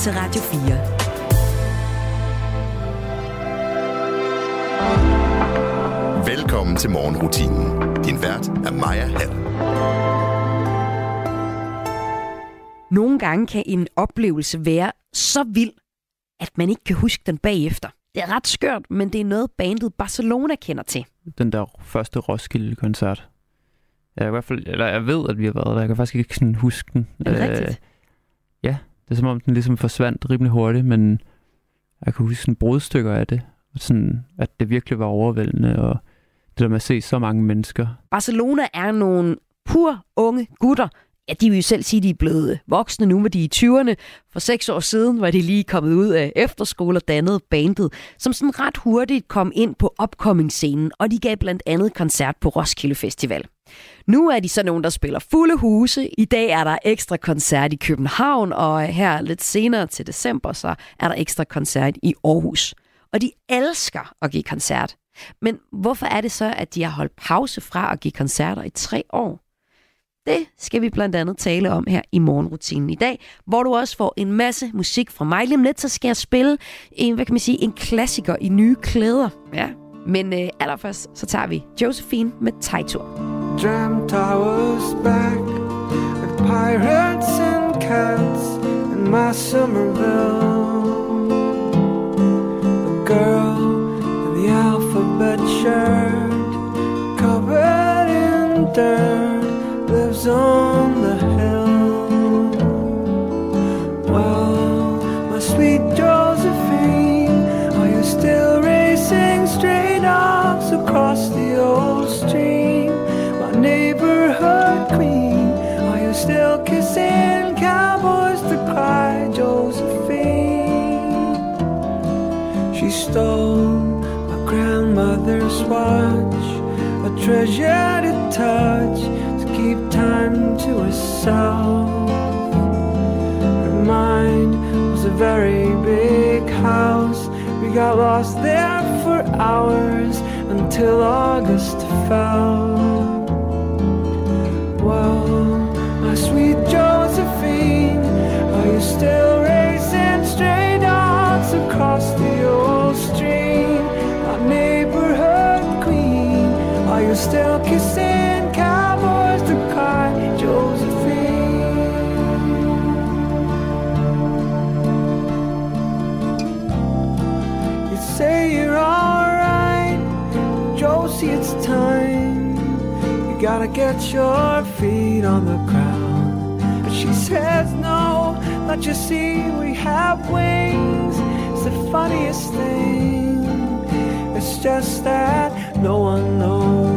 til Radio 4. Velkommen til morgenrutinen. Din vært er Maja Hall. Nogle gange kan en oplevelse være så vild, at man ikke kan huske den bagefter. Det er ret skørt, men det er noget bandet Barcelona kender til. Den der første Roskilde-koncert. Jeg, i hvert fald, eller jeg ved, at vi har været der. Jeg kan faktisk ikke sådan huske den. Er det øh, rigtigt? Ja, det er som om, den ligesom forsvandt rimelig hurtigt, men jeg kan huske sådan brudstykker af det. Sådan, at det virkelig var overvældende, og det der med at se så mange mennesker. Barcelona er nogle pur unge gutter, ja, de vil jo selv sige, at de er blevet voksne nu, med de er i 20'erne. For seks år siden var de lige kommet ud af efterskole og dannede bandet, som sådan ret hurtigt kom ind på opkommingsscenen, og de gav blandt andet koncert på Roskilde Festival. Nu er de så nogen, der spiller fulde huse. I dag er der ekstra koncert i København, og her lidt senere til december, så er der ekstra koncert i Aarhus. Og de elsker at give koncert. Men hvorfor er det så, at de har holdt pause fra at give koncerter i tre år? Det skal vi blandt andet tale om her i morgenrutinen i dag, hvor du også får en masse musik fra mig. Lige om lidt, så skal jeg spille en, hvad kan man sige, en klassiker i nye klæder. Ja. Men øh, allerførst, så tager vi Josephine med Taito. Dreamt I was back with pirates and cats in my Somerville. The girl in the alphabet shirt covered in dirt lives on still kissing cowboys to cry, Josephine? She stole my grandmother's watch, a treasure to touch to keep time to herself. Her mind was a very big house. We got lost there for hours until August fell. Get your feet on the ground. But she says, No, don't you see we have wings? It's the funniest thing. It's just that no one knows.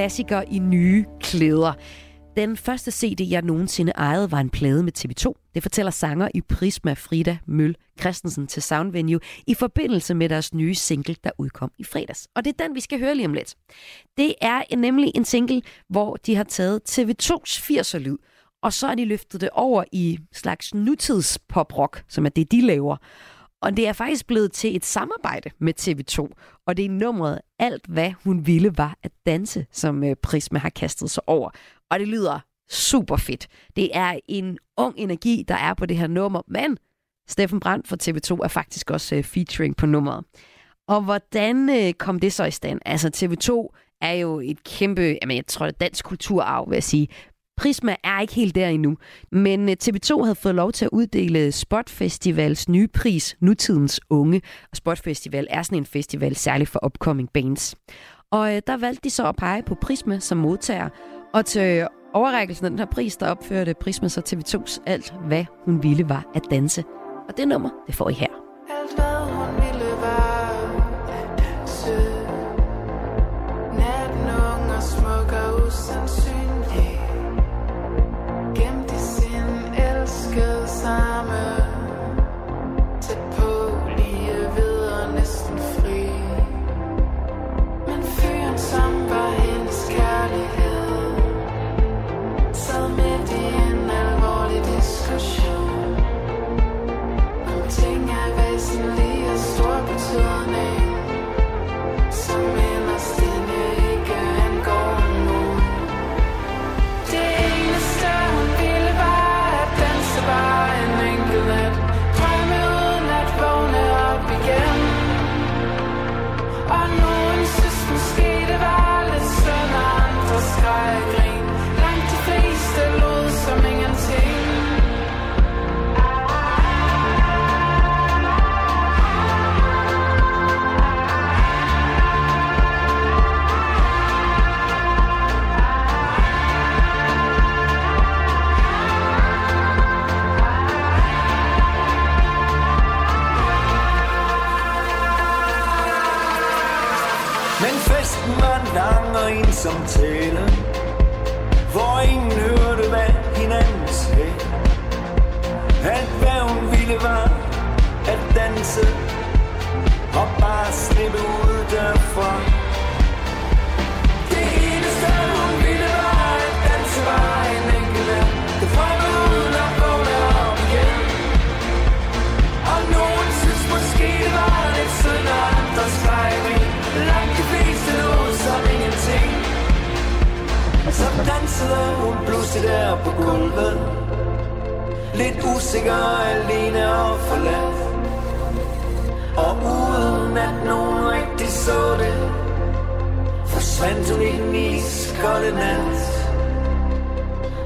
Klassiker i nye klæder. Den første CD, jeg nogensinde ejede, var en plade med TV2. Det fortæller sanger i Prisma Frida Møl Christensen til Soundvenue i forbindelse med deres nye single, der udkom i fredags. Og det er den, vi skal høre lige om lidt. Det er nemlig en single, hvor de har taget TV2's 80'er-lyd, og så har de løftet det over i slags nutids pop-rock, som er det, de laver. Og det er faktisk blevet til et samarbejde med TV2, og det er nummeret Alt hvad hun ville var at danse, som øh, Prisma har kastet sig over. Og det lyder super fedt. Det er en ung energi, der er på det her nummer, men Steffen Brandt fra TV2 er faktisk også øh, featuring på nummeret. Og hvordan øh, kom det så i stand? Altså TV2 er jo et kæmpe, jamen jeg tror det er dansk kulturarv, vil jeg sige. Prisma er ikke helt der endnu, men øh, TV2 havde fået lov til at uddele Spot Festivals nye pris, Nutidens Unge. Og Spot Festival er sådan en festival særligt for upcoming bands. Og øh, der valgte de så at pege på Prisma som modtager. Og til øh, overrækkelsen af den her pris, der opførte Prisma så TV2's alt, hvad hun ville var at danse. Og det nummer, det får I her. Dansede hun pludselig der på gulvet. Lidt usikker, alene og forladt. Og uden at nogen rigtig så det Forsvandt hun i den iskolde nat.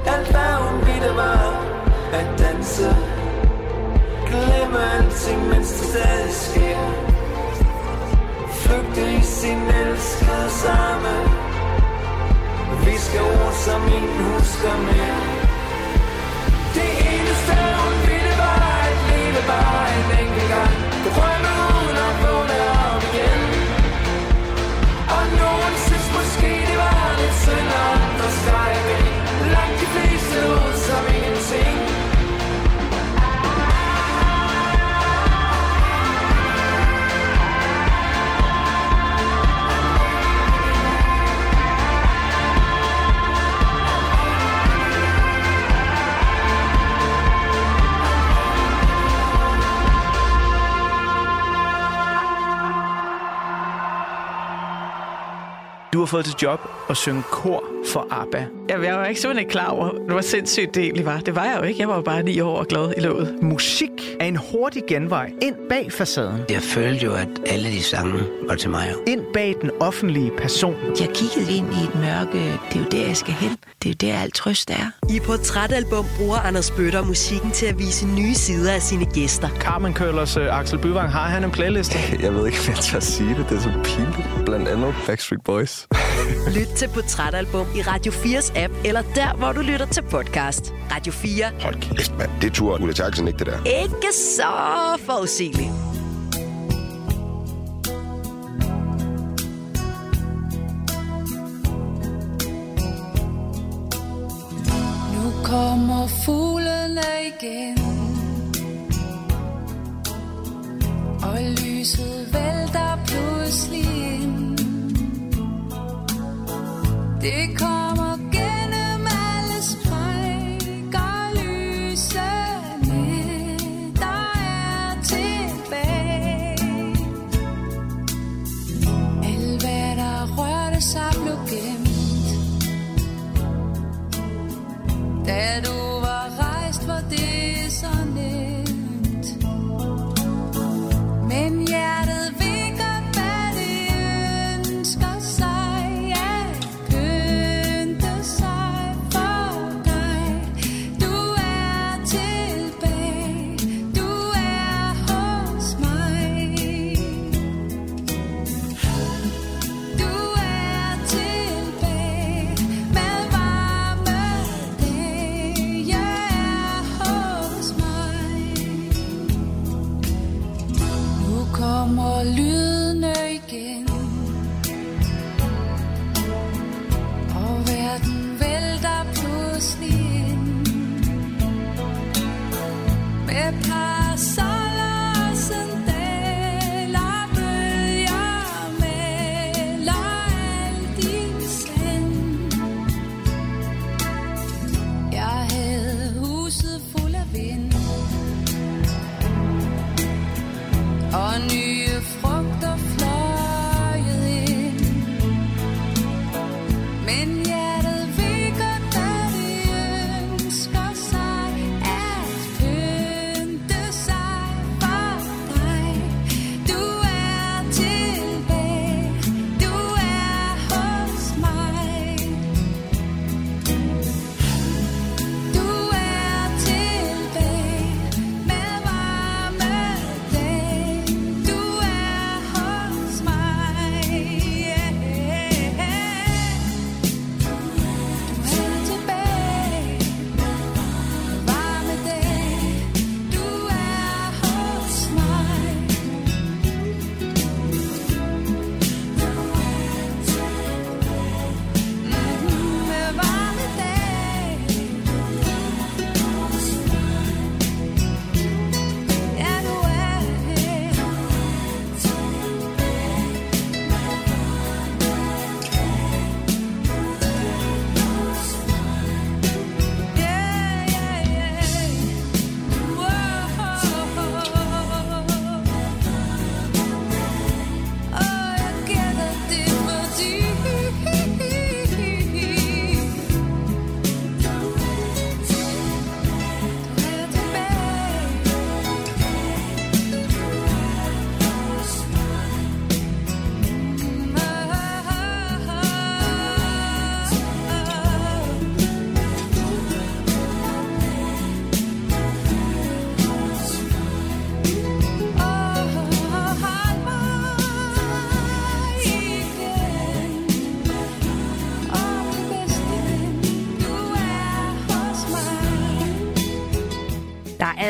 Alt hvad hun ville var at danse. Glemme alting, mens det stadig sker. Flygte i sin elskede sammen samme Viske ord, som ingen husker mere. Det eneste hun ville var et leve bare en Du har fået til job at synge kor for ABBA. Jamen, jeg var ikke simpelthen ikke klar over, hvor sindssygt det egentlig var. Det var jeg jo ikke. Jeg var jo bare ni år og glad i låget. Musik er en hurtig genvej ind bag facaden. Jeg følte jo, at alle de sange var til mig. Ind bag den offentlige person. Jeg kiggede ind i et mørke. Det er jo der, jeg skal hen. Det er jo der, alt trøst er. I Portrætalbum bruger Anders Bøtter musikken til at vise nye sider af sine gæster. Carmen Køllers uh, Axel Byvang, har han en playliste? Jeg ved ikke, hvad jeg skal sige det. Det er så pinligt. Blandt andet Backstreet Boys. Lyt til Portrætalbum i Radio 4's app, eller der, hvor du lytter til podcast. Radio 4. Hold kæft, mand. Det tror Ulla Terkelsen ikke, det der. Ikke så forudsigeligt. Nu kommer fuglene igen Og lyset vælter pludselig ind Det kommer Da du kommer lydene igen. Og verden vælter pludselig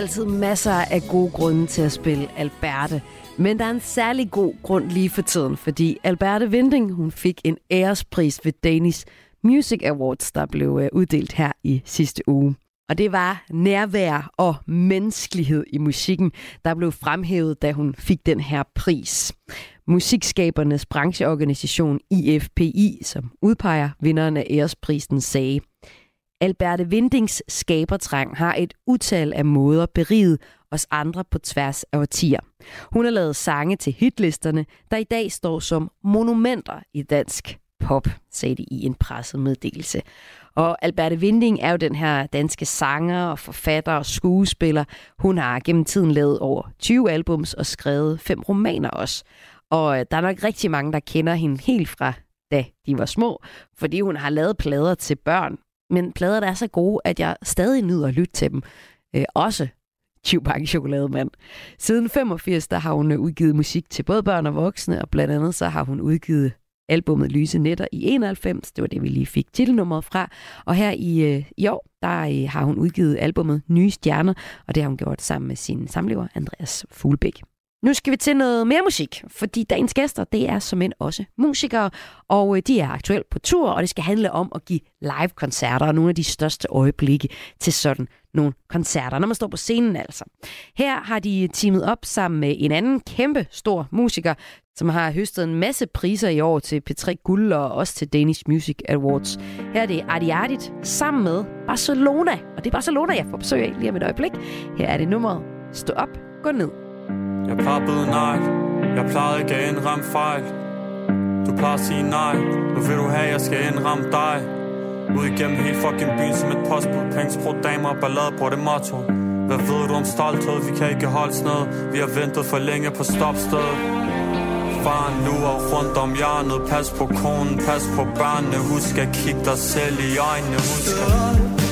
altid masser af gode grunde til at spille Alberte. Men der er en særlig god grund lige for tiden, fordi Alberte Vinding hun fik en ærespris ved Danish Music Awards, der blev øh, uddelt her i sidste uge. Og det var nærvær og menneskelighed i musikken, der blev fremhævet, da hun fik den her pris. Musikskabernes brancheorganisation IFPI, som udpeger vinderen af æresprisen, sagde, Alberte Vindings skabertrang har et utal af måder beriget os andre på tværs af årtier. Hun har lavet sange til hitlisterne, der i dag står som monumenter i dansk pop, sagde de i en pressemeddelelse. Og Alberte Vinding er jo den her danske sanger og forfatter og skuespiller. Hun har gennem tiden lavet over 20 albums og skrevet fem romaner også. Og øh, der er nok rigtig mange, der kender hende helt fra da de var små, fordi hun har lavet plader til børn. Men plader, der er så gode, at jeg stadig nyder at lytte til dem. Øh, også Chewbacca chokolademand. Siden 85, der har hun øh, udgivet musik til både børn og voksne, og blandt andet så har hun udgivet albummet Lyse Netter i 91. Det var det, vi lige fik titelnummeret fra. Og her i, øh, i år, der øh, har hun udgivet albummet Nye Stjerner, og det har hun gjort sammen med sin samlever Andreas Fuglbæk. Nu skal vi til noget mere musik, fordi dagens gæster, det er som end også musikere, og øh, de er aktuelt på tur, og det skal handle om at give live-koncerter og nogle af de største øjeblikke til sådan nogle koncerter, når man står på scenen altså. Her har de teamet op sammen med en anden kæmpe stor musiker, som har høstet en masse priser i år til P3 Guld og også til Danish Music Awards. Her er det Adi Adit sammen med Barcelona, og det er Barcelona, jeg får besøg af lige om et øjeblik. Her er det nummeret Stå op, gå ned. Jeg pappede nej Jeg plejede ikke at indramme fejl. Du plejer at sige nej. Nu vil du have, jeg skal indramme dig. Ud igennem hele fucking byen som et postbud. Pengsprog, damer og ballade, bror det motto. Hvad ved du om stolthed? Vi kan ikke holde sned Vi har ventet for længe på stopstedet Faren nu og rundt om hjørnet. Pas på konen, pas på børnene. Husk at kigge dig selv i øjnene. Husk at...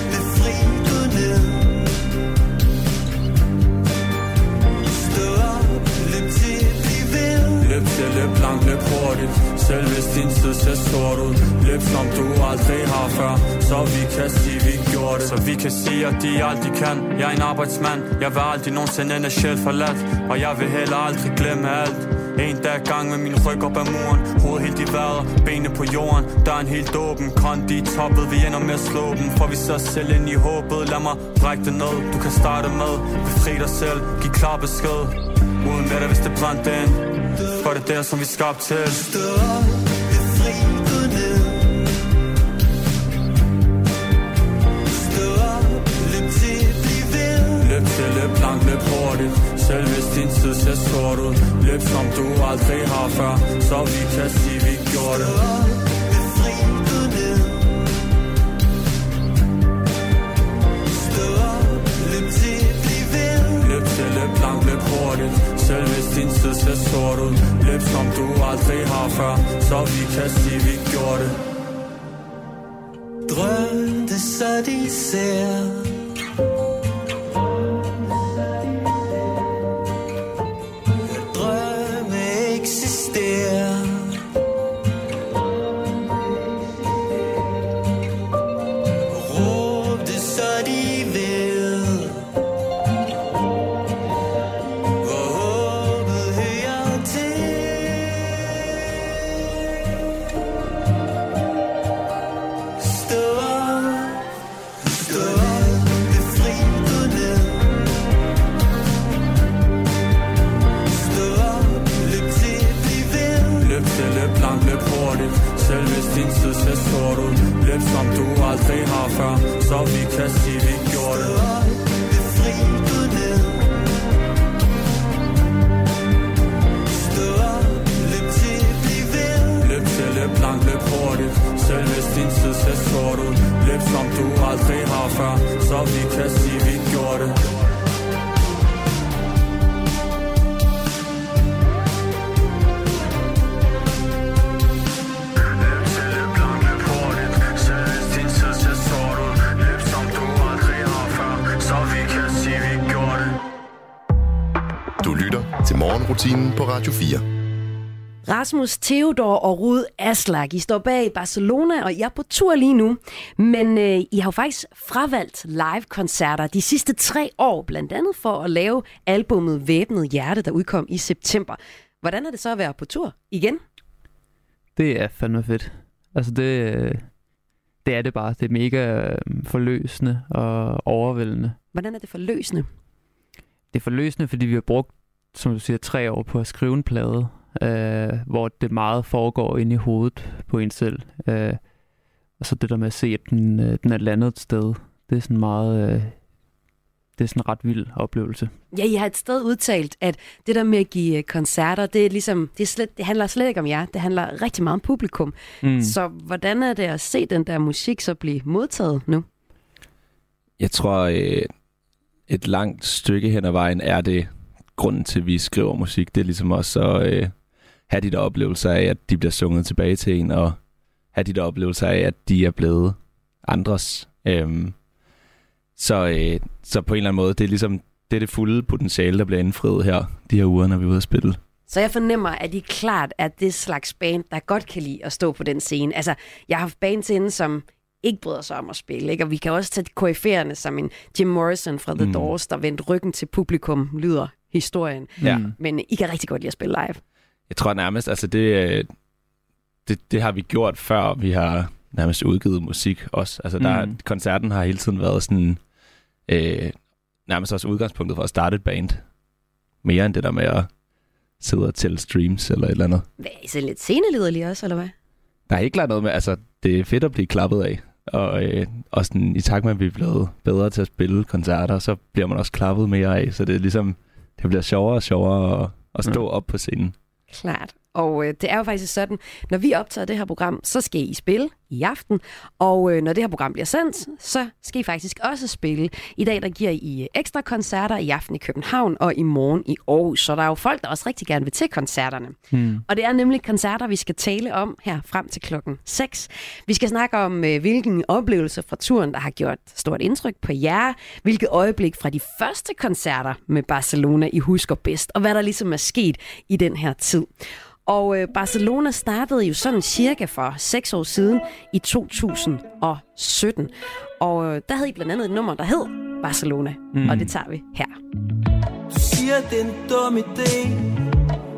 Løb til løb langt, løb hurtigt Selv hvis din tid ser sort ud. Løb som du aldrig har før. Så vi kan sige, vi gjorde det. Så vi kan sige, at de aldrig kan. Jeg er en arbejdsmand. Jeg vil aldrig nogensinde ende sjæl forladt. Og jeg vil heller aldrig glemme alt en dag gang med min ryg op ad muren. Hovedet helt i vejret, benene på jorden. Der er en helt åben kondi i toppet Vi ender med at slå dem For vi så selv ind i håbet. Lad mig række det ned Du kan starte med. Befri dig selv Giv klar besked. Uden hvad der hvis det brændte ind. For det er der, som vi skabte til. Stå Løb til, langt, løb hurtigt Selv hvis din tid ser sort ud. Løb som du aldrig har før. Så vi kan sige, vi gjorde det. Løb til, løb langt, løb hurtigt Selv hvis din tid ser sort ud. Løb som du aldrig har før. Så vi kan sige, vi gjorde det. Drøm det så de ser hvis din tid ser sort ud Løb som du aldrig har før Så vi kan sige, vi gjorde det Løb som du aldrig har før Så vi kan sige, vi gjorde det Du lytter til morgenrutinen på Radio 4. Rasmus Theodor og Rud Aslak, I står bag Barcelona, og jeg er på tur lige nu. Men øh, I har jo faktisk fravalgt live-koncerter de sidste tre år, blandt andet for at lave albummet Væbnet Hjerte, der udkom i september. Hvordan er det så at være på tur igen? Det er fandme fedt. Altså det, øh, det er det bare. Det er mega øh, forløsende og overvældende. Hvordan er det forløsende? Det er forløsende, fordi vi har brugt, som du siger, tre år på at skrive en plade, øh, hvor det meget foregår inde i hovedet på en selv. Øh, og så det der med at se, at den, øh, den er landet et sted, det er sådan meget... Øh, det er sådan en ret vild oplevelse. Ja, I har et sted udtalt, at det der med at give øh, koncerter, det, er ligesom, det, er slet, det handler slet ikke om jer. Det handler rigtig meget om publikum. Mm. Så hvordan er det at se den der musik så blive modtaget nu? Jeg tror, øh, et langt stykke hen ad vejen er det grunden til, at vi skriver musik. Det er ligesom også at øh, have de der oplevelser af, at de bliver sunget tilbage til en, og have de der oplevelser af, at de er blevet andres. Øhm, så, øh, så på en eller anden måde, det er ligesom det, er det fulde potentiale, der bliver indfriet her, de her uger, når vi er ude at spille. Så jeg fornemmer, at I klart er det slags band, der godt kan lide at stå på den scene. Altså, jeg har haft bands inde, som ikke bryder sig om at spille. Ikke? Og vi kan også tage koryferende som en Jim Morrison fra The mm. Doors, der vendte ryggen til publikum, lyder historien. Ja. Men I kan rigtig godt lide at spille live. Jeg tror nærmest, altså det, øh, det, det har vi gjort før, vi har nærmest udgivet musik også. Altså der, Mm. koncerten har hele tiden været sådan, øh, nærmest også udgangspunktet for at starte et band. Mere end det der med at sidde og tælle streams eller et eller andet. Hvad, I så lidt scenelederlige også, eller hvad? Der er ikke klart noget med, altså det er fedt at blive klappet af. Og, øh, og sådan, i takt med, at vi er blevet bedre til at spille koncerter, så bliver man også klappet mere af. Så det er ligesom, det bliver sjovere og sjovere at, at stå Ja. op på scenen. Klart. Og øh, det er jo faktisk sådan, når vi optager det her program, så skal I spille i aften. Og øh, når det her program bliver sendt, så skal I faktisk også spille. I dag der giver I øh, ekstra koncerter i aften i København og i morgen i Aarhus. Så der er jo folk, der også rigtig gerne vil til koncerterne. Hmm. Og det er nemlig koncerter, vi skal tale om her frem til klokken 6. Vi skal snakke om, øh, hvilken oplevelse fra turen, der har gjort stort indtryk på jer. Hvilket øjeblik fra de første koncerter med Barcelona, I husker bedst. Og hvad der ligesom er sket i den her tid. Og øh, Barcelona startede jo sådan cirka for seks år siden i 2017. Og øh, der havde I blandt andet et nummer, der hed Barcelona. Mm. Og det tager vi her. Du siger, det er en dum idé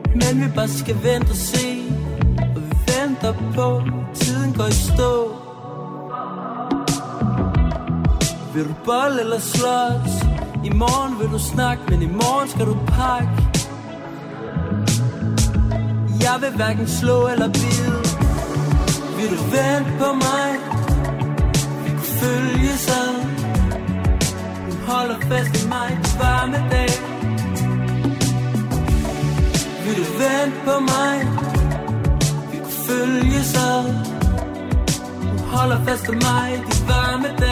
Men vi bare skal vente og se Og vi venter på Tiden går i stå Vil du bolle eller slås? I morgen vil du snakke Men i morgen skal du pakke jeg vil hverken slå eller bide. Vil du vente på mig? Vi kunne følge sig Du holder fast i mig på varme dag. Vil du vente på mig? Vi kunne følge sig Du holder fast i mig de varme dag.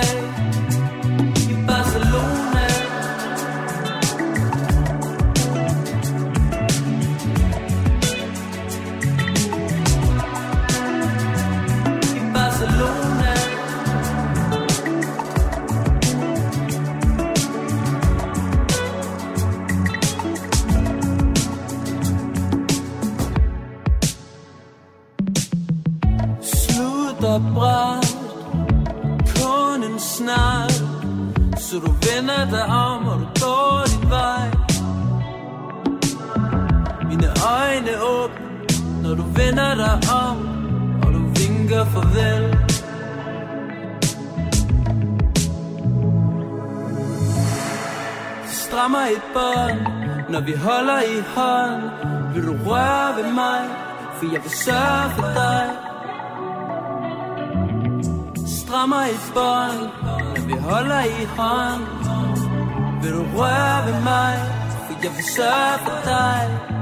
Dig om Og du vinker farvel. Strammer et bånd Når vi holder i hånd. Vil du røre ved mig For jeg vil sørge for dig? Strammer et bånd Når vi holder i hånd. Vil du røre ved mig For jeg vil sørge for dig?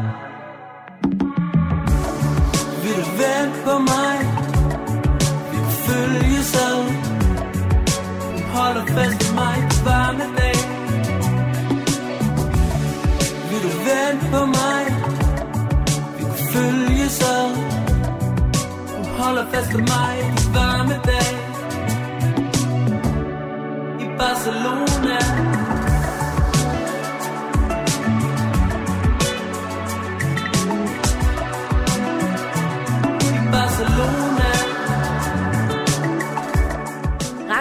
På mig. Vi kan følges ad Hun holder fast i mig. På varme dag. Vil du vente på mig? Vi kan følges ad Hun holder fast i mig. På varme dag. I Barcelona.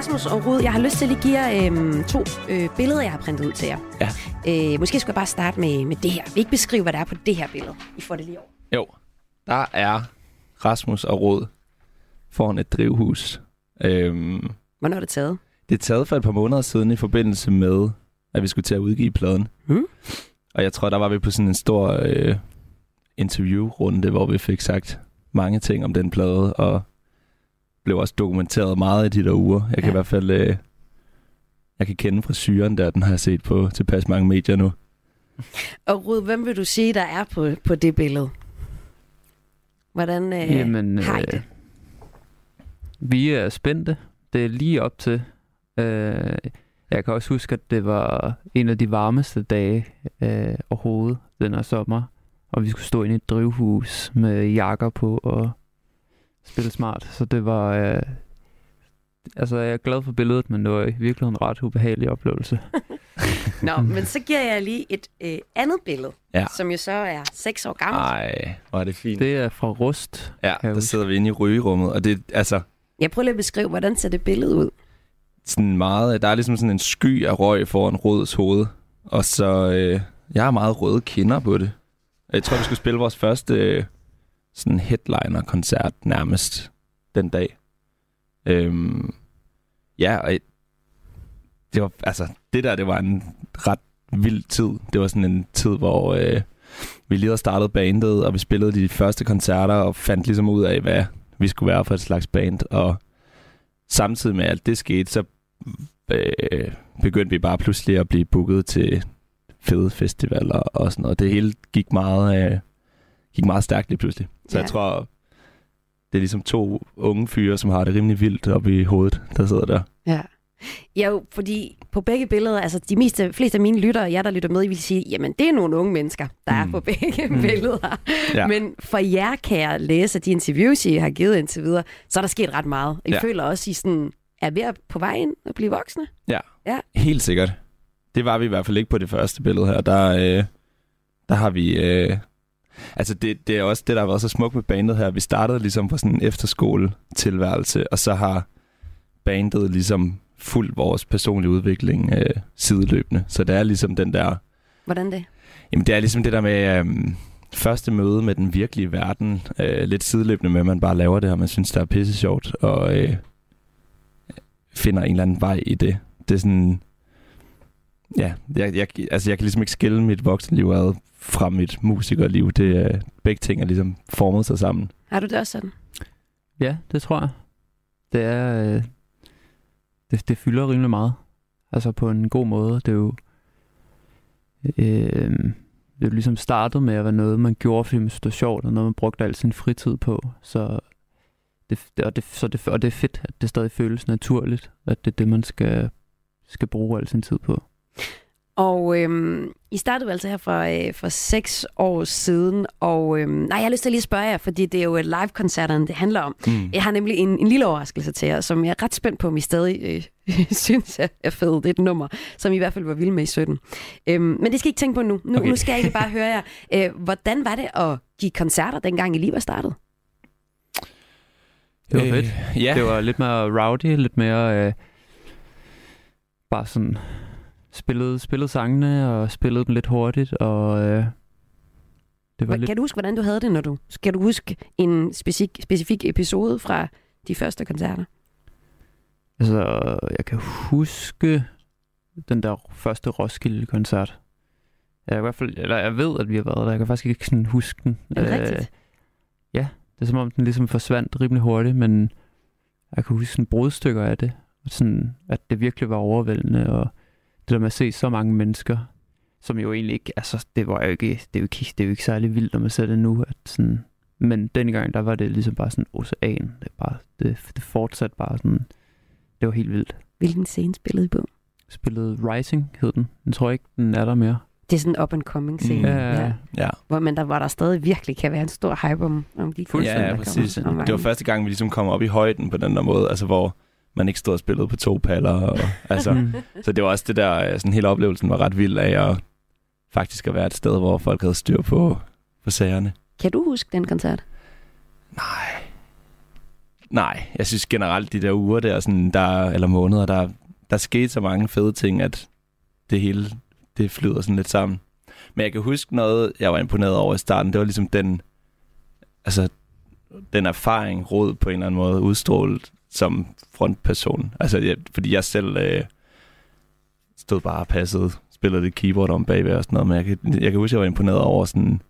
Rasmus og Rud, jeg har lyst til at lige give jer øhm, to øh, billeder, jeg har printet ud til jer. Ja. Øh, måske skal jeg bare starte med, med det her. Vi ikke beskrive, hvad der er på det her billede. I får det lige over. Jo, der er Rasmus og Rod foran et drivhus. Øhm, Hvornår er det taget? det er taget for et par måneder siden i forbindelse med, at vi skulle til at udgive pladen. Mm. Og jeg tror, der var vi på sådan en stor øh, interviewrunde, hvor vi fik sagt mange ting om den plade, og blev også dokumenteret meget i de der uger. Jeg kan Ja. i hvert fald... Øh, jeg kan kende frisyren der, den har jeg set på tilpas mange medier nu. Og Rud, hvem vil du sige, der er på, på det billede? Hvordan øh, Jamen, har I øh, det? Vi er spændte. Det er lige op til. Øh, jeg kan også huske, at det var en af de varmeste dage øh, overhovedet den her sommer. Og vi skulle stå inde i et drivhus med jakker på og spille smart. Så det var... Øh, altså, jeg er glad for billedet, men det var i virkeligheden en ret ubehagelig oplevelse. Nå, men så giver jeg lige et øh, andet billede, Ja. som jo så er seks år gammelt. Ej, hvor er det fint. Det er fra Rust. Ja, der sidder vi inde i rygerummet, og det er altså Jeg prøver lige at beskrive, hvordan ser det billede ud? sådan meget... Der er ligesom sådan en sky af røg foran Røds hoved, og så... Øh, jeg har meget røde kinder på det. Jeg tror, vi skulle spille vores første øh, sådan headliner-koncert nærmest den dag. Øhm, ja, og det var, altså, det der, det var en ret vild tid. Det var sådan en tid, hvor øh, vi lige havde startet bandet, og vi spillede de første koncerter, og fandt ligesom ud af, hvad vi skulle være for et slags band. Og samtidig med alt det skete, så øh, begyndte vi bare pludselig at blive booket til fede festivaler og sådan noget. Det hele gik meget, øh, gik meget stærkt lige pludselig. Så Ja. jeg tror, det er ligesom to unge fyre, som har det rimelig vildt oppe i hovedet, der sidder der. Ja. Ja, jo, fordi på begge billeder, altså de meste, fleste af mine lyttere, jer der lytter med, I vil sige, jamen det er nogle unge mennesker, der mm. er på begge mm. billeder. Ja. Men for jer kan jeg læse de interviews, I har givet indtil videre, så er der sket ret meget. I Ja. føler også, I sådan, er ved at på vej ind og blive voksne. Ja, Ja. helt sikkert. Det var vi i hvert fald ikke på det første billede her. Der, øh, der har vi... Øh, altså, det, det er også det, der har været så smukt med bandet her. Vi startede ligesom på sådan en efterskole-tilværelse, og så har bandet ligesom fuldt vores personlige udvikling øh, sideløbende. Så det er ligesom den der... Hvordan det? Jamen, det er ligesom det der med... Øh, første møde med den virkelige verden, øh, lidt sideløbende med, at man bare laver det, og man synes, det er pisse sjovt, og øh, finder en eller anden vej i det. Det er sådan... Ja, jeg, jeg, altså jeg kan ligesom ikke skille mit voksenliv ad fra mit musikerliv. Det, er- begge ting er ligesom formet sig sammen. Har du det også sådan? Ja, det tror jeg. Det er... Øh, det, det fylder rimelig meget. Altså på en god måde. Det er jo... Øh, det er jo ligesom startet med at være noget, man gjorde, fordi man synes, det var sjovt, og noget, man brugte al sin fritid på. Så det, det, og, det, så det, og det er fedt, at det stadig føles naturligt, at det er det, man skal, skal bruge al sin tid på. Og øhm, I startede jo altså her for, øh, for seks år siden, og øhm, nej, jeg har lyst til at lige spørge jer, fordi det er jo live-koncerterne, det handler om. Mm. Jeg har nemlig en, en lille overraskelse til jer, som jeg er ret spændt på, om I stadig øh, synes er, er fed. Det er et nummer, som I i hvert fald var vilde med i 17. Øhm, men det skal I ikke tænke på nu. Nu, okay. Nu skal jeg egentlig bare høre jer. Øh, hvordan var det at give koncerter, dengang I lige var startet? Det var Øh, fedt. ja. Det var lidt mere rowdy, lidt mere øh, bare sådan spillede, spillede sangene og spillede dem lidt hurtigt, og øh, det var Hva- lidt... Kan du huske, hvordan du havde det, når du... Skal du huske en specifik, specifik episode fra de første koncerter? Altså, jeg kan huske den der første Roskilde-koncert. Jeg, i hvert fald, eller jeg ved, at vi har været der. Jeg kan faktisk ikke sådan huske den. Er det rigtigt? ja, det er som om, den ligesom forsvandt rimelig hurtigt, men jeg kan huske sådan brudstykker af det. Sådan, at det virkelig var overvældende, og det der med at se så mange mennesker, som jo egentlig ikke, altså det var jo ikke, det er jo ikke, det er jo ikke særlig vildt, når man ser det nu, at sådan, men dengang, der var det ligesom bare sådan ocean. Det, er bare, det, det fortsatte bare sådan, det var helt vildt. Hvilken scene spillede I på? Spillede Rising, hed den. Jeg tror ikke, den er der mere. Det er sådan en up-and-coming scene. Mm. Ja, ja. Ja. Hvor, men der, hvor der stadig virkelig kan være en stor hype om, om de koncerter, Ja, ja, præcis. Om Det var første gang, vi ligesom kom op i højden på den der måde, altså hvor man ikke stod og spillede på to paller. Og, altså, Mm. så det var også det der, øh, sådan hele oplevelsen var ret vild af at faktisk at være et sted, hvor folk havde styr på, på sagerne. Kan du huske den koncert? Nej, jeg synes generelt, de der uger der, sådan, der eller måneder, der, der skete så mange fede ting, at det hele, det flyder sådan lidt sammen. Men jeg kan huske noget, jeg var imponeret over i starten, det var ligesom den, altså, den erfaring, råd på en eller anden måde, udstrålet som frontperson. Altså, jeg, fordi jeg selv øh, stod bare og passede, spillede det keyboard om bagved og sådan noget, men jeg kan, jeg kan huske, jeg var imponeret over sådan,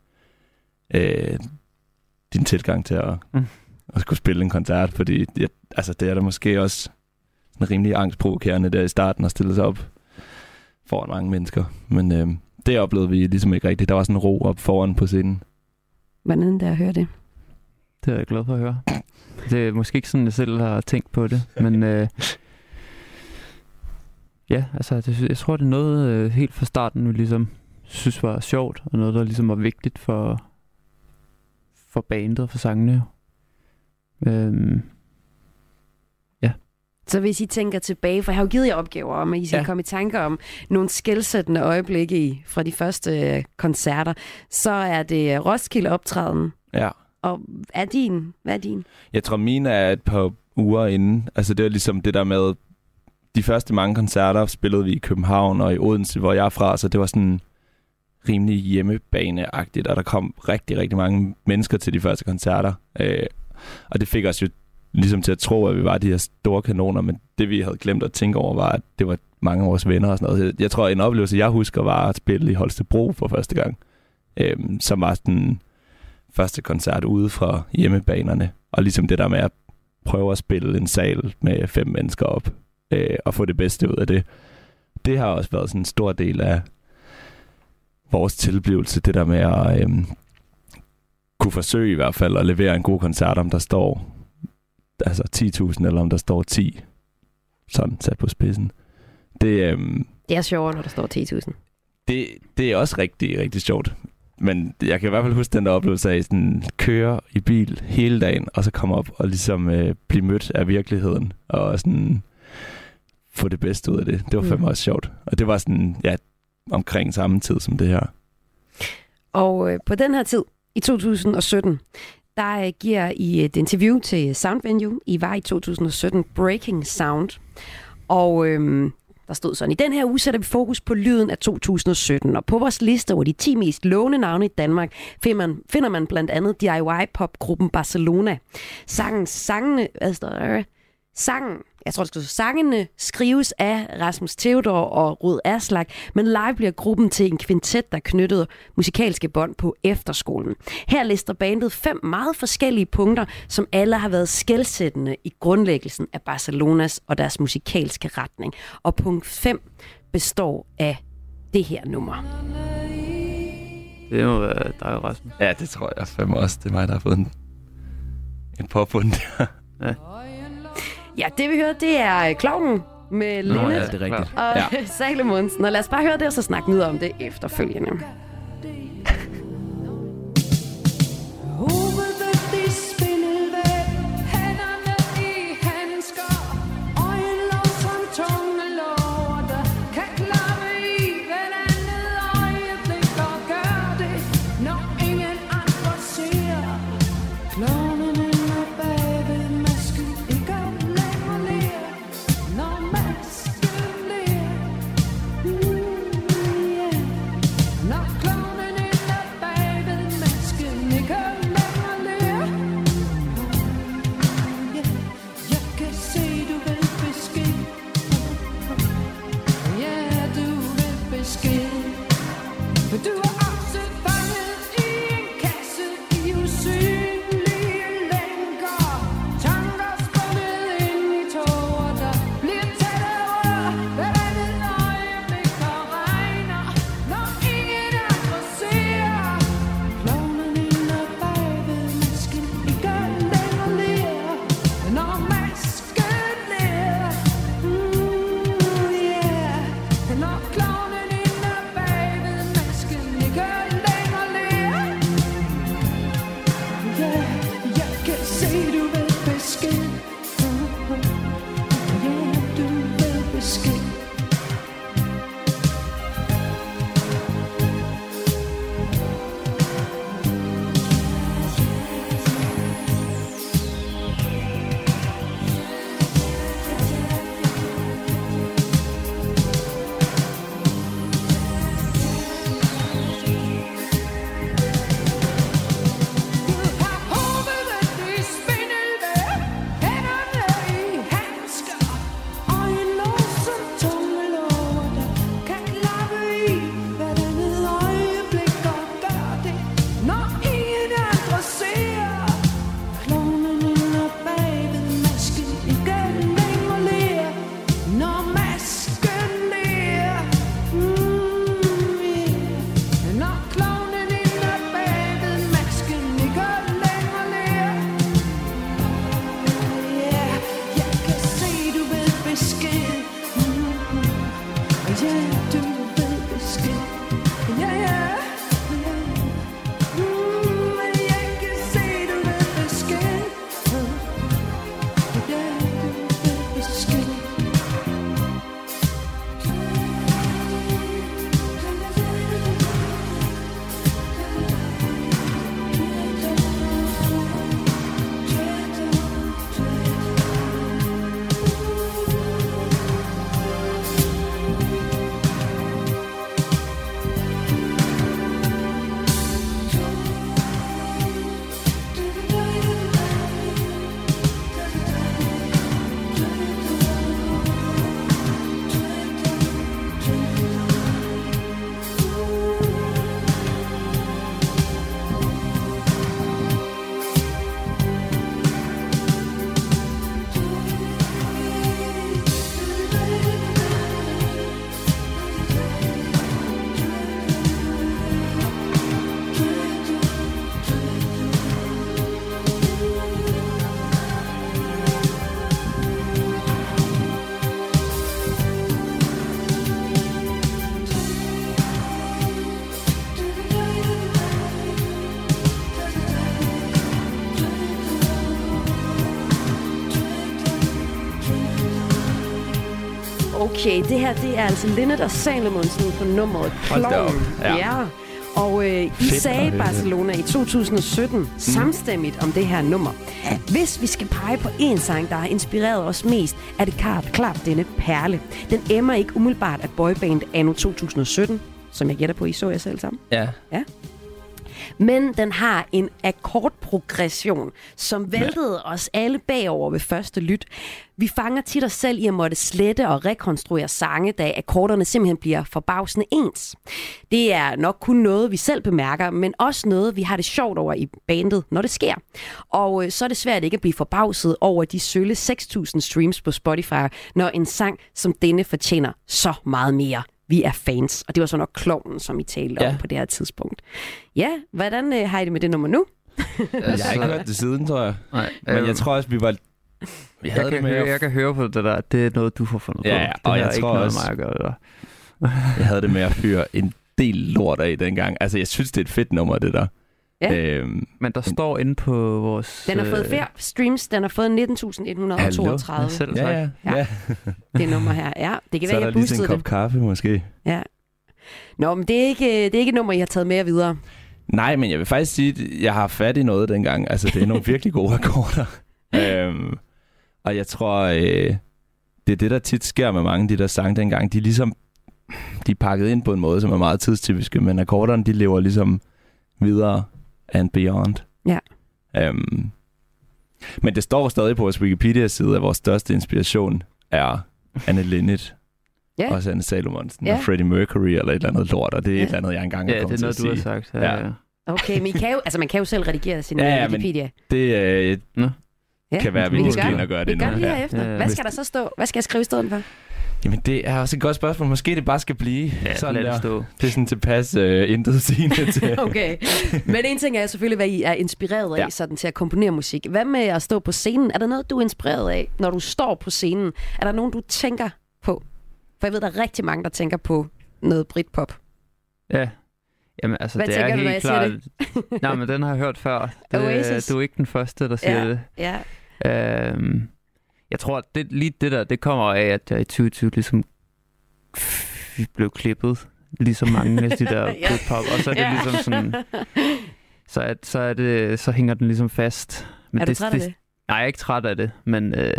øh, din tilgang til at, Mm. at skulle spille en koncert, fordi jeg, altså, det er da måske også sådan rimelig angstprovokerende der i starten at stille sig op foran mange mennesker. Men øh, det oplevede vi ligesom ikke rigtigt. Der var sådan en ro op foran på scenen. Hvordan der at høre det? Det er jeg glad for at høre. Det er måske ikke sådan, jeg selv har tænkt på det, men øh, ja, altså det, jeg tror, det er noget øh, helt fra starten, vi ligesom synes var sjovt, og noget, der ligesom var vigtigt for, for bandet og for sangene. Øhm, Så hvis I tænker tilbage, for jeg har jo givet jer opgaver om, at I skal ja. Ja. komme i tanker om nogle skældsættende øjeblikke i, fra de første øh, koncerter, så er det Roskilde optræden. Ja. Og er din? Hvad er din? Jeg tror, mine er et par uger inden. Altså, det var ligesom det der med... De første mange koncerter spillede vi i København og i Odense, hvor jeg er fra, så det var sådan rimelig hjemmebaneagtigt, og der kom rigtig, rigtig mange mennesker til de første koncerter. Øh, og det fik os jo ligesom til at tro, at vi var de her store kanoner, men det vi havde glemt at tænke over, var, at det var mange af vores venner og sådan noget. Jeg tror, en oplevelse, jeg husker, var at spille i Holstebro for første gang, øh, som var sådan første koncert ude fra hjemmebanerne, og ligesom det der med at prøve at spille en sal med fem mennesker op, øh, og få det bedste ud af det. Det har også været sådan en stor del af vores tilblivelse, det der med at, øh, kunne forsøge i hvert fald at levere en god koncert, om der står altså 10.000, eller om der står 10, sådan sat på spidsen. Det, øhm, Det er sjovere, når der står 10.000. det, det er også rigtig, rigtig sjovt. Men jeg kan i hvert fald huske den der oplevelse af sådan, køre i bil hele dagen, og så komme op og ligesom øh, blive mødt af virkeligheden, og sådan få det bedste ud af det. Det var fandme Mm. også sjovt. Og det var sådan, ja, omkring samme tid som det her. Og øh, på den her tid, i 2017, der øh, giver I et interview til Sound Venue. I var i 2017 Breaking Sound. Og øh, der stod sådan, i den her uge sætter vi fokus på lyden af 2017. Og på vores liste over de 10 mest lovende navne i Danmark finder man, finder man blandt andet DIY-popgruppen Barcelona. Sangen, sangene, hvad står der? Sangen, jeg tror, det skal sangene skrives af Rasmus Theodor og Rud Aslak, men live bliver gruppen til en kvintet, der knyttede musikalske bånd på efterskolen. Her lister bandet fem meget forskellige punkter, som alle har været skældsættende i grundlæggelsen af Barcelonas og deres musikalske retning. Og punkt 5 består af det her nummer. Det må være dig, Rasmus. Ja, det tror jeg fandme også. Det er mig, der har fået en, en påbund der. Ja. Ja, det vi hører, det er øh, Klovnen med Nå, Linnet ja, det er rigtigt. og Ja. Salomonsen. Og lad os bare høre det, og så snakke videre om det efterfølgende. Okay, det her det er altså Linnet og Salomonsen på nummeret. Kloven. Ja. ja. Og øh, I Fedt sagde. Barcelona i 2017 mm. samstemmigt om det her nummer. Hvis vi skal pege på en sang, der har inspireret os mest, er det klart, klart denne perle. Den emmer ikke umiddelbart af boyband anno 2017, som jeg gætter på, I så jer selv sammen. Ja. Ja. Men den har en akkordprogression, som væltede os alle bagover ved første lyt. Vi fanger tit os selv i at måtte slette og rekonstruere sange, da akkorderne simpelthen bliver forbavsende ens. Det er nok kun noget, vi selv bemærker, men også noget, vi har det sjovt over i bandet, når det sker. Og øh, så er det svært ikke at blive forbavset over de sølle 6.000 streams på Spotify, når en sang som denne fortjener så meget mere. Vi er fans, og det var så nok klovnen, som I talte Ja. om på det her tidspunkt. Ja, hvordan øh, har I det med det nummer nu? Jeg har ikke hørt det siden, tror jeg. Nej, Men øhm, jeg tror også, vi var... Vi jeg, havde kan det med høre, at- jeg kan høre på det der, det er noget, du får fundet Ja, på. ja, det og har jeg ikke tror noget også- mig at gøre. Det. Jeg havde det med at fyre en del lort af dengang. Altså, jeg synes, det er et fedt nummer, det der. Ja. Øhm, Men der står inde på vores... Den har fået øh, flere streams. Den har fået 19.132. Selv ja, ja, Ja. ja. Det nummer her. Ja, det kan Så er være, der jeg lige sådan boostede en kop det. kaffe, måske. Ja. Nå, men det er, ikke, det er ikke et nummer, I har taget med videre. Nej, men jeg vil faktisk sige, at jeg har fat i noget dengang. Altså, det er nogle virkelig gode akkorder. øhm, og jeg tror, øh, det er det, der tit sker med mange af de der sange dengang. De er ligesom de er pakket ind på en måde, som er meget tidstypiske, men akkorderne, de lever ligesom videre and beyond. Ja. Øhm, men det står stadig på vores Wikipedia-side, at vores største inspiration er Anne Linnet. Ja. Også Anne Salomonsen Ja. og Freddie Mercury eller et eller andet lort, og det er Ja. et eller andet, jeg engang Ja, er det kommet er til noget, at du har sige. sagt. Ja, ja. Okay, men I kan jo, altså, man kan jo selv redigere sin Ja, ja, ja, men Wikipedia. Det øh, Nå. kan være, at vi vi lige kan skal gøre ind og gøre Vi det gør nu. det lige Ja. herefter. Ja, ja. Hvad skal der så stå? Hvad skal jeg skrive i stedet for? Jamen, det er også et godt spørgsmål. Måske det bare skal blive Ja, sådan lad det der. stå. Det er sådan tilpas øh, intet sigende til. Okay. Men en ting er selvfølgelig, hvad I er inspireret af Ja. sådan, til at komponere musik. Hvad med at stå på scenen? Er der noget, du er inspireret af, når du står på scenen? Er der nogen, du tænker på? For jeg ved, der er rigtig mange, der tænker på noget Britpop. Ja. Jamen, altså, Hvad det tænker er du, når helt klart... Nej, men den har jeg hørt før. Det, Oasis. Du er ikke den første, der siger Ja, det. ja. Øhm, jeg tror, det, lige det der, det kommer af, at jeg i 2020 ligesom f- blev klippet ligesom mange af de der Ja. Britpop. Og så er det Ja. ligesom sådan... Så, at, så, er det, så hænger den ligesom fast. er du træt af det? Nej, jeg er ikke træt af det, men øh,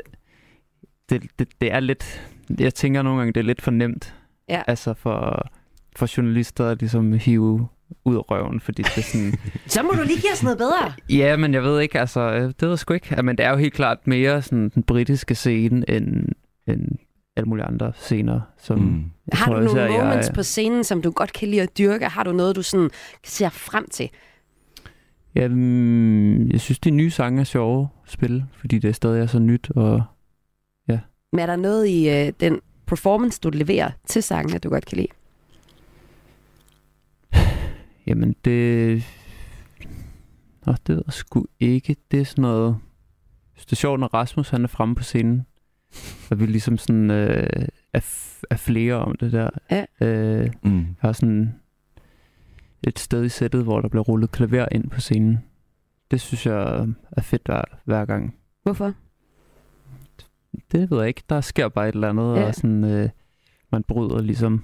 det, det, det er lidt... Jeg tænker nogle gange, det er lidt for nemt. Ja. Altså for, for journalister at ligesom hive ud af røven, fordi det er sådan... Så må du lige give os noget bedre. Ja, men jeg ved ikke, altså, øh, det ved jeg sgu ikke. Ja, Men det er jo helt klart mere sådan den britiske scene, end, end alle mulige andre scener. Som Mm. jeg Har du nogle jeg moments er- på scenen, som du godt kan lide at dyrke? Har du noget, du sådan ser frem til? Jamen, jeg synes, de nye sange er sjove at spille, fordi det stadig er så nyt. Og Men er der noget i øh, den performance, du leverer til sangen, at du godt kan lide? Jamen, det... Nå, det ved jeg sgu ikke. Det er sådan noget... Det er sjovt, når Rasmus han er fremme på scenen. Og vi ligesom sådan øh, er, f- er flere om det der. Ja. Øh, Mm. Jeg har sådan et sted i sættet, hvor der bliver rullet klaver ind på scenen. Det synes jeg er fedt hver, hver gang. Hvorfor? Det ved jeg ikke. Der sker bare et eller andet, Ja. og sådan, øh, man bryder ligesom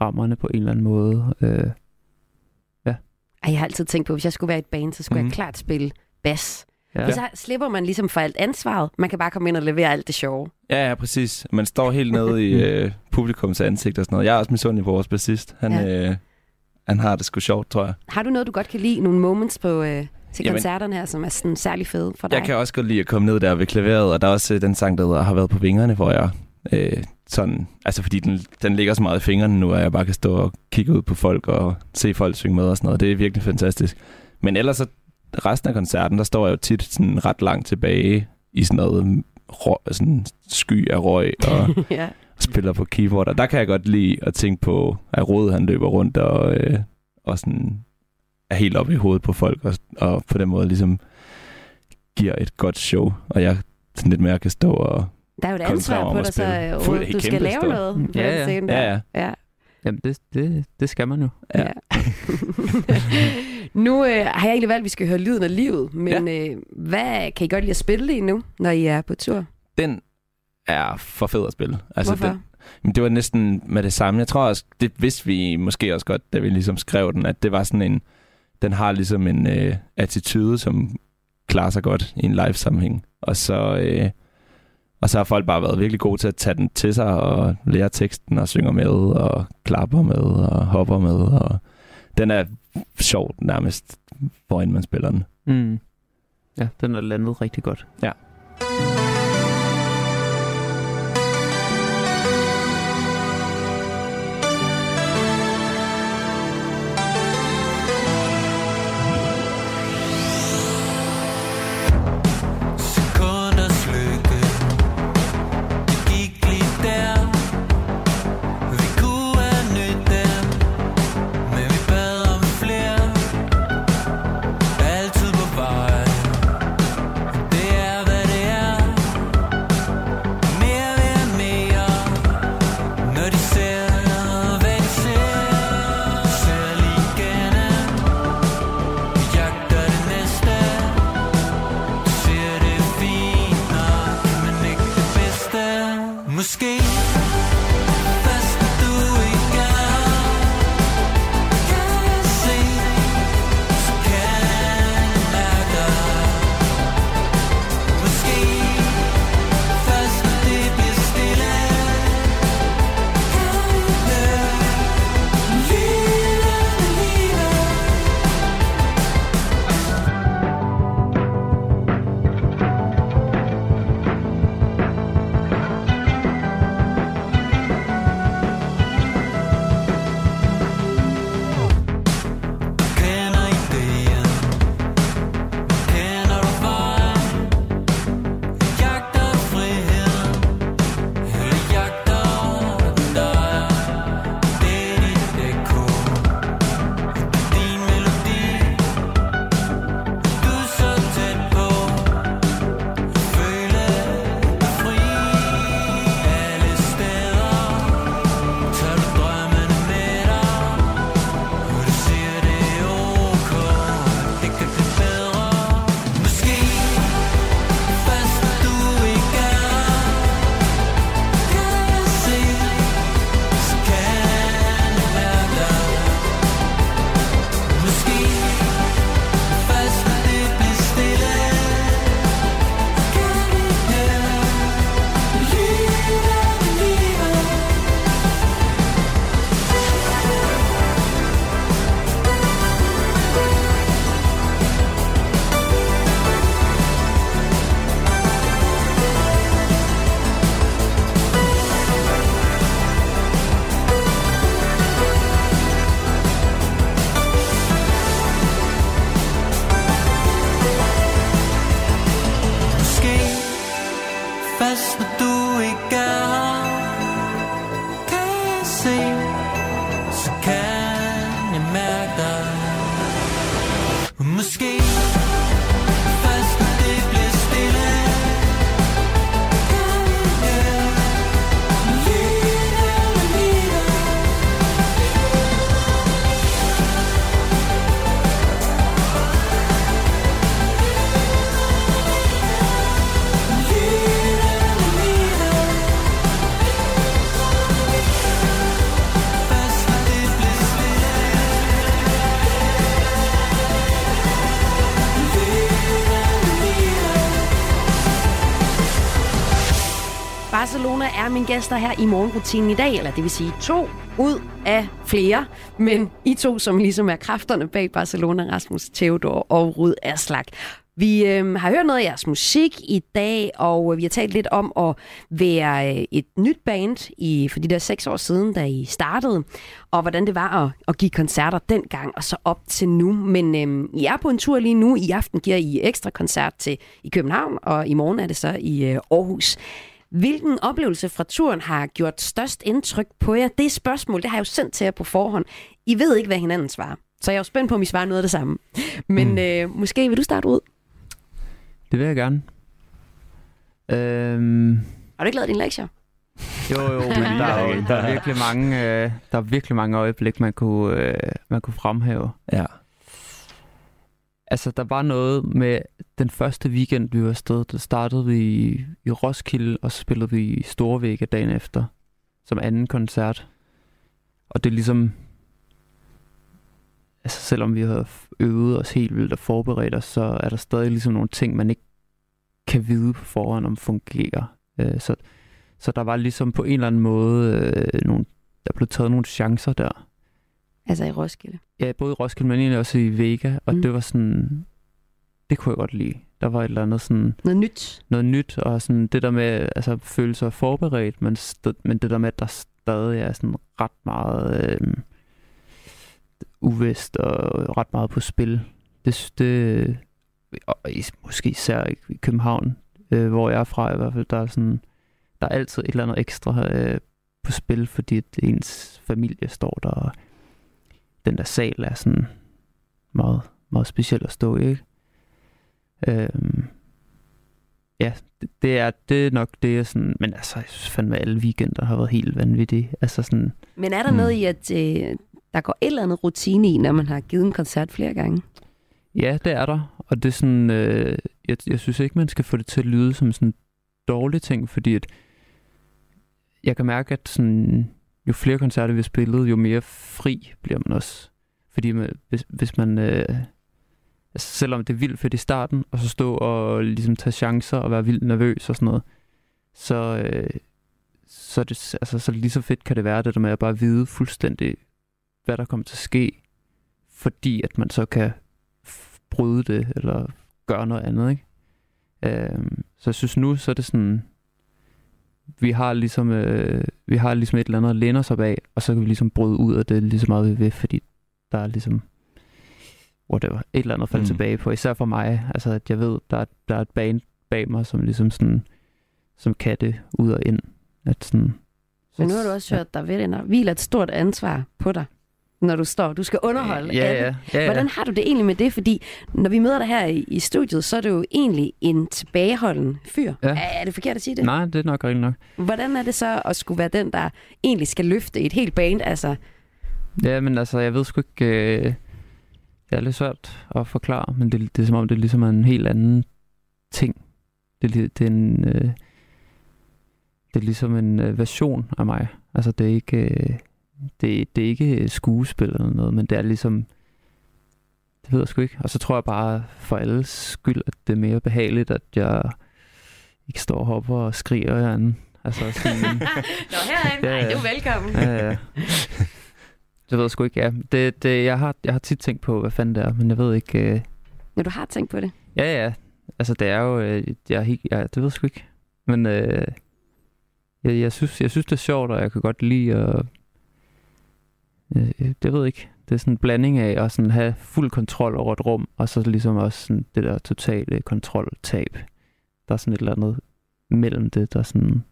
rammerne på en eller anden måde. Øh, Ej, jeg har altid tænkt på, at hvis jeg skulle være i et band, så skulle mm. Mhm. jeg klart spille bas. ja. Ja. Så slipper man ligesom for alt ansvaret. Man kan bare komme ind og levere alt det sjove. Ja, ja, præcis. Man står helt nede i øh, publikums ansigt og sådan noget. Jeg er også misundelig på vores bassist. Han, Ja. øh, han har det sgu sjovt, tror jeg. Har du noget, du godt kan lide? Nogle moments på, øh, til Jamen- koncerterne her, som er sådan særlig fede for dig? Jeg kan også godt lide at komme ned der ved klaveret, og der er også øh, den sang, der hedder Har været på vingerne, hvor jeg øh, sådan, altså fordi den, den ligger så meget i fingrene nu, at jeg bare kan stå og kigge ud på folk og se folk synge med og sådan noget. Det er virkelig fantastisk. Men ellers så resten af koncerten, der står jeg jo tit sådan ret langt tilbage i sådan noget røg, sådan sky af røg og ja. spiller på keyboard. Og der kan jeg godt lide at tænke på, at Rode han løber rundt og, øh, og sådan er helt oppe i hovedet på folk og, og på den måde ligesom giver et godt show. Og jeg sådan lidt mere kan stå og... Der er jo et ansvar på dig, så Fuld- du skal lave stor. noget Ja, den ja. scene der. Ja, ja. ja. Jamen, det, det, det skal man jo. Ja. Ja. nu øh, har jeg egentlig valgt, at vi skal høre lyden af livet, men ja. øh, hvad kan I godt lide at spille lige nu, når I er på tur? Den er for fed at spille. Hvorfor? Den, Men det var næsten med det samme. Jeg tror også, det vidste vi måske også godt, da vi ligesom skrev den, at det var sådan en, den har ligesom en øh, attitude, som klarer sig godt i en live-sammenhæng. Og så, øh, og så har folk bare været virkelig gode til at tage den til sig og lære teksten og synger med og klapper med og hopper med. Og den er sjov nærmest, foran man spiller den. Mm. Ja, den er landet rigtig godt. Ja. Gæster her i morgenrutinen i dag, eller det vil sige to ud af flere, men I to, som ligesom er kræfterne bag Barcelona, Rasmus Theodor og Rud Aslak. Vi øh, har hørt noget af jeres musik i dag, og vi har talt lidt om at være øh, et nyt band i, for de der seks år siden, da I startede, og hvordan det var at, at give koncerter dengang og så op til nu. Men øh, I er på en tur lige nu. I aften giver I ekstra koncert til i København, og i morgen er det så i øh, Aarhus. Hvilken oplevelse fra turen har gjort størst indtryk på jer? Det spørgsmål, det har jeg jo sendt til jer på forhånd. I ved ikke, hvad hinanden svarer. Så jeg er jo spændt på, om I svarer noget af det samme. Men mm. øh, måske vil du starte ud. Det vil jeg gerne. Øhm, Har du ikke lavet din lektier? jo, jo, men der er, jo, der er virkelig mange, øh, der er virkelig mange øjeblik, man kunne, øh, man kunne fremhæve. Ja. Altså, der var noget med den første weekend, vi var afsted. Der startede vi i, i Roskilde, og så spillede vi i Storvægge dagen efter. som anden koncert. Og det er ligesom, altså selvom vi havde øvet os helt vildt og forberedt os, så er der stadig ligesom nogle ting, man ikke kan vide på forhånd, om fungerer. Øh, så, så der var ligesom på en eller anden måde, øh, nogle, der blev taget nogle chancer der. Altså i Roskilde? Ja, både i Roskilde, men egentlig også i Vega, og mm. det var sådan, det kunne jeg godt lide. Der var et eller andet sådan... Noget nyt. Noget nyt, og sådan det der med, altså føle sig forberedt, men, st- men det der med, at der stadig er sådan ret meget øh, uvist og ret meget på spil. Det, det og måske især i København, øh, hvor jeg er fra i hvert fald, der er sådan, der er altid et eller andet ekstra øh, på spil, fordi at ens familie står der, og den der sal er sådan meget, meget speciel at stå i, ikke? Øhm, ja, det, det, er, det er nok det, jeg sådan... Men altså, jeg synes fandme, alle weekender har været helt vanvittige. Altså sådan... Men er der hmm. noget i, at øh, der går et eller andet rutine i, når man har givet en koncert flere gange? Ja, det er der. Og det er sådan... Øh, jeg, jeg synes ikke, man skal få det til at lyde som sådan en dårlig ting, fordi at jeg kan mærke, at sådan, jo flere koncerter vi har spillet, jo mere fri bliver man også. Fordi man, hvis, hvis man... Øh, altså selvom det er vildt fedt i starten, og så stå og ligesom tage chancer og være vildt nervøs og sådan noget, så, øh, så, er det, altså, så lige så fedt kan det være, det der med at bare vide fuldstændig, hvad der kommer til at ske, fordi at man så kan bryde det, eller gøre noget andet, ikke? Øh, så jeg synes nu, så er det sådan, vi har ligesom, øh, vi har ligesom et eller andet at læne os op af, og så kan vi ligesom bryde ud af det lige så meget vi vil, fordi der er ligesom whatever, et eller andet at falde mm. tilbage på. Især for mig, altså at jeg ved, der er, der er et band bag mig, som ligesom sådan, som kan det ud og ind. At sådan, Men nu har du også hørt, der vil hviler et stort ansvar på dig, når du står. Du skal underholde ja. Ja, ja, ja. Hvordan har du det egentlig med det? Fordi når vi møder dig her i, i studiet, så er det jo egentlig en tilbageholden fyr. Ja. Er, er det forkert at sige det? Nej, det er nok rigtig nok. Hvordan er det så at skulle være den, der egentlig skal løfte et helt band? Altså... Ja, men altså, jeg ved sgu ikke... Øh det er lidt svært at forklare, men det, det er som om, det ligesom er en helt anden ting. Det, det, det er en... Øh, det er ligesom en øh, version af mig. Altså, det er ikke... Øh, det, det er ikke skuespil eller noget, men det er ligesom... Det ved jeg sgu ikke. Og så tror jeg bare for alles skyld, at det er mere behageligt, at jeg ikke står og hopper og skriger af anden. Altså sådan... Nå, herinde. Ja, Nej, du er velkommen. Ja, ja. Det ved jeg sgu ikke, ja. Det, det, jeg, har, jeg har tit tænkt på, hvad fanden det er, men jeg ved ikke... Øh... Ja, du har tænkt på det? Ja, ja. Altså, det er jo... Øh, jeg er helt, ja, det ved jeg sgu ikke. Men øh, jeg, jeg, synes, jeg synes, det er sjovt, og jeg kan godt lide at... Øh, det ved jeg ikke. Det er sådan en blanding af at sådan have fuld kontrol over et rum, og så ligesom også sådan det der totale kontroltab. Der er sådan et eller andet mellem det, der er sådan...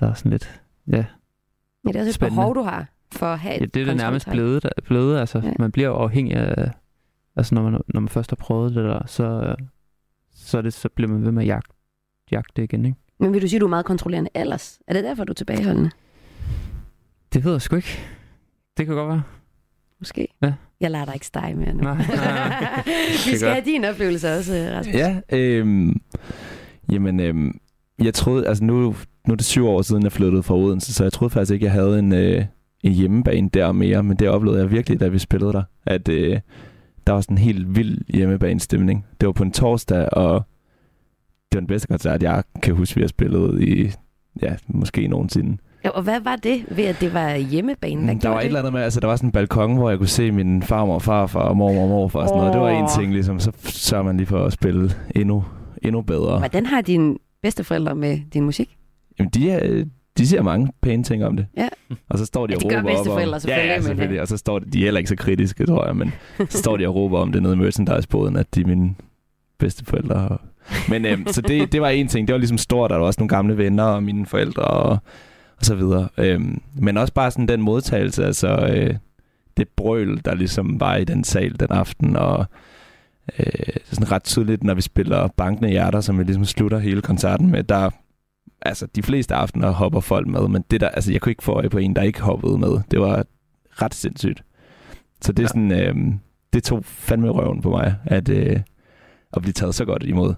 Der er sådan lidt... Ja, Ja, det er også et behov, du har for at have ja, det er det nærmest blevet, blevet altså. Ja. Man bliver afhængig af, altså når man, når man først har prøvet det der, så, så, det, så bliver man ved med at jagte, jagte det igen, ikke? Men vil du sige, du er meget kontrollerende ellers? Er det derfor, du er tilbageholdende? Det ved jeg sgu ikke. Det kan godt være. Måske. Ja. Jeg lader dig ikke stege mere nu. Nej, nej. Vi skal have din oplevelse også, Rasmus. Ja, øhm, jamen, øhm, jeg troede, altså nu, nu er det syv år siden, jeg flyttede fra Odense, så jeg troede faktisk ikke, jeg havde en, øh, en hjemmebane der mere, men det oplevede jeg virkelig, da vi spillede der, at øh, der var sådan en helt vild hjemmebanestemning. Det var på en torsdag, og det var den bedste koncert, jeg kan huske, vi har spillet i, ja, måske nogensinde. Ja, og hvad var det ved, at det var hjemmebane? Hvad der var det? et eller andet med, altså der var sådan en balkon, hvor jeg kunne se min farmor og farfar og mormor og morfar og sådan oh. noget. Det var en ting, ligesom, så sørger man lige for at spille endnu, endnu bedre. Hvordan har dine bedsteforældre med din musik? Jamen, de, er, de siger mange pæne ting om det. Ja. Og så står de ja, og råber op om... selvfølgelig. Ja, ja, selvfølgelig. Og så står de, de er heller ikke så kritiske, tror jeg, men så står de og råber om det nede i merchandise-boden, at de er mine bedsteforældre. Men øhm, så det, det var en ting. Det var ligesom stort, der var også nogle gamle venner og mine forældre og, og så videre. Øhm, men også bare sådan den modtagelse, altså øh, det brøl, der ligesom var i den sal den aften, og øh, sådan ret tydeligt, når vi spiller Bankende Hjerter, som vi ligesom slutter hele koncerten med, der altså de fleste aftener hopper folk med, men det der, altså jeg kunne ikke få øje på en, der ikke hoppede med. Det var ret sindssygt. Så det er ja. sådan, øh, det tog fandme røven på mig, at, øh, at blive taget så godt imod.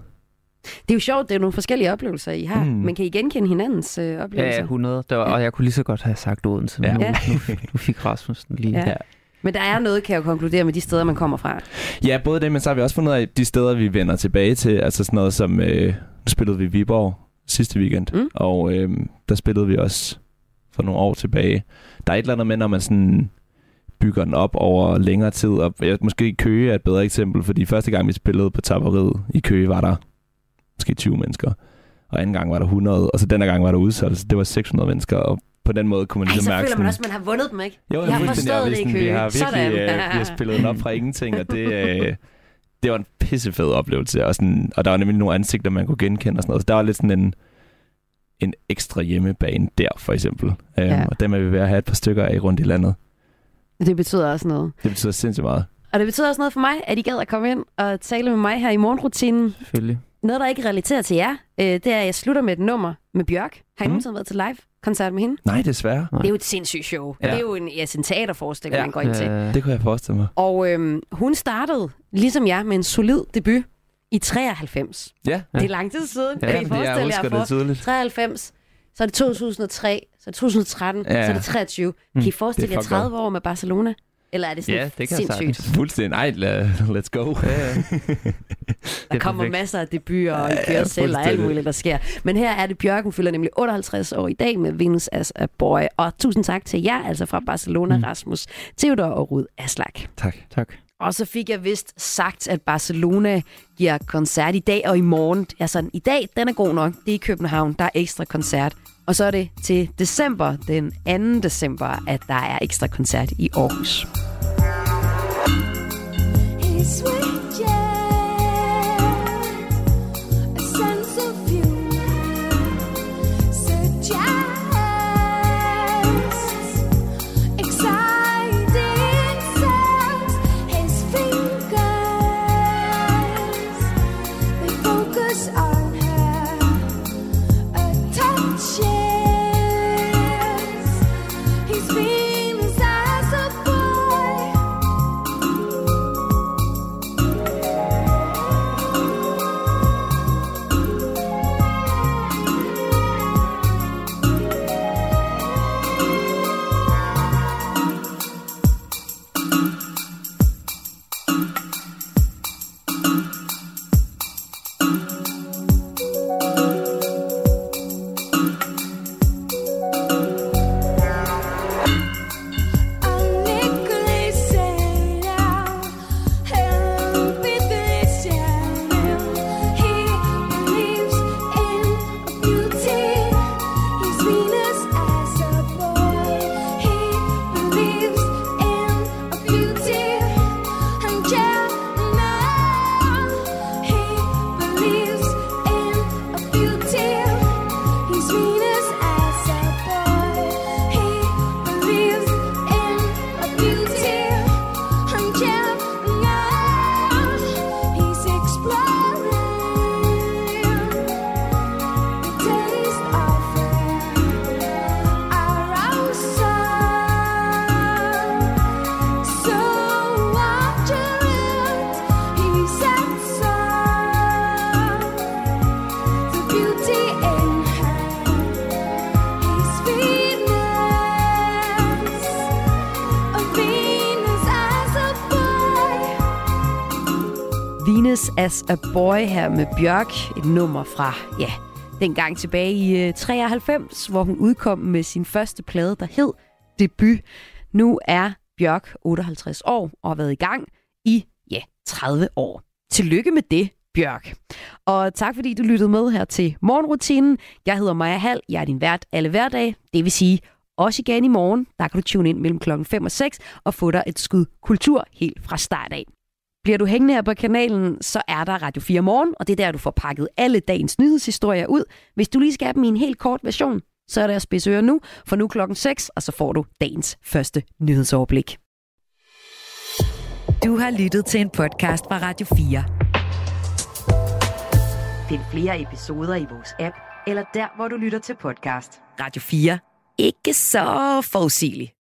Det er jo sjovt, det er nogle forskellige oplevelser, I har. Mm. Men kan I genkende hinandens øh, Ja, oplevelser? ja, 100. Det var, og jeg kunne lige så godt have sagt Odense, men Ja. nu, Ja. nu, nu fik Rasmus den lige. Ja. Men der er noget, kan jeg jo konkludere, med de steder, man kommer fra. Ja, både det, men så har vi også fundet af de steder, vi vender tilbage til. Altså sådan noget som, øh, nu spillede vi i Viborg sidste weekend, Mm. og øh, der spillede vi også for nogle år tilbage. Der er et eller andet med, når man sådan bygger den op over længere tid. Og jeg, måske Køge er et bedre eksempel, fordi første gang vi spillede på tapperiet i Køge, var der måske 20 mennesker. Og anden gang var der 100, og så denne gang var der udsolgt, så det var 600 mennesker. Og på den måde kunne man Ej, ligesom så mærke føler sådan, man også, at man har vundet dem, ikke? jo, jeg har fuldstændig, og forstået det i sådan, Køge. Vi har virkelig Sådan. øh, vi har spillet den op fra ingenting, og det, øh, det var en pissefed oplevelse. Og, sådan, og der var nemlig nogle ansigter, man kunne genkende og sådan noget. Så der var lidt sådan en, en ekstra hjemmebane der, for eksempel. Um, Ja. Og dem er vi ved at have et par stykker af rundt i landet. Det betyder også noget. Det betyder sindssygt meget. Og det betyder også noget for mig, at I gad at komme ind og tale med mig her i morgenrutinen. Selvfølgelig. Noget, der ikke relaterer til jer, øh, det er, at jeg slutter med et nummer med Bjørk. Har I mm. nogensinde været til live-koncert med hende? Nej, desværre. Det er jo et sindssygt show. Ja. Ja. Det er jo en, ja, en teaterforestilling, ja. man går ind til. Det kunne jeg forestille mig. Og øhm, hun startede, ligesom jeg, med en solid debut i 93. Ja. Det er lang tid siden. Ja, kan I fordi jeg forestille husker jer det for? tydeligt. 93, så er det 2003, så er det 2013, Ja. så er det 23. Mm. Kan I forestille Det er jer fucked up. 30 år med Barcelona? Eller er det sådan Ja, det kan sindssygt? sagtens. Fuldstændig. Ej, la- let's go. Ja, Der kommer masser af debuter, og I Ja, kører ja, selv, og alt muligt, der sker. Men her er det Bjørk, hun fylder nemlig 58 år i dag med Venus as a Boy. Og tusind tak til jer, altså fra Barcelona, mm. Rasmus, Theodor og Rud Aslak. Tak. Tak. Og så fik jeg vist sagt, at Barcelona giver koncert i dag og i morgen. Altså, i dag, den er god nok. Det er i København. Der er ekstra koncert. Og så er det til december, den 2. december, at der er ekstra koncert i Aarhus. His share. A Boy her med Bjørk. Et nummer fra, ja, dengang tilbage i øh, uh, 93, hvor hun udkom med sin første plade, der hed Debut. Nu er Bjørk 58 år og har været i gang i, ja, 30 år. Tillykke med det, Bjørk. Og tak fordi du lyttede med her til morgenrutinen. Jeg hedder Maja Hall. Jeg er din vært alle hverdage. Det vil sige, også igen i morgen. Der kan du tune ind mellem klokken 5 og 6 og få dig et skud kultur helt fra start af. Bliver du hængende her på kanalen, så er der Radio 4 Morgen, og det er der, du får pakket alle dagens nyhedshistorier ud. Hvis du lige skal have dem i en helt kort version, så er der at spidse ører nu, for nu klokken 6, og så får du dagens første nyhedsoverblik. Du har lyttet til en podcast fra Radio 4. Find flere episoder i vores app, eller der, hvor du lytter til podcast. Radio 4. Ikke så forudsigeligt.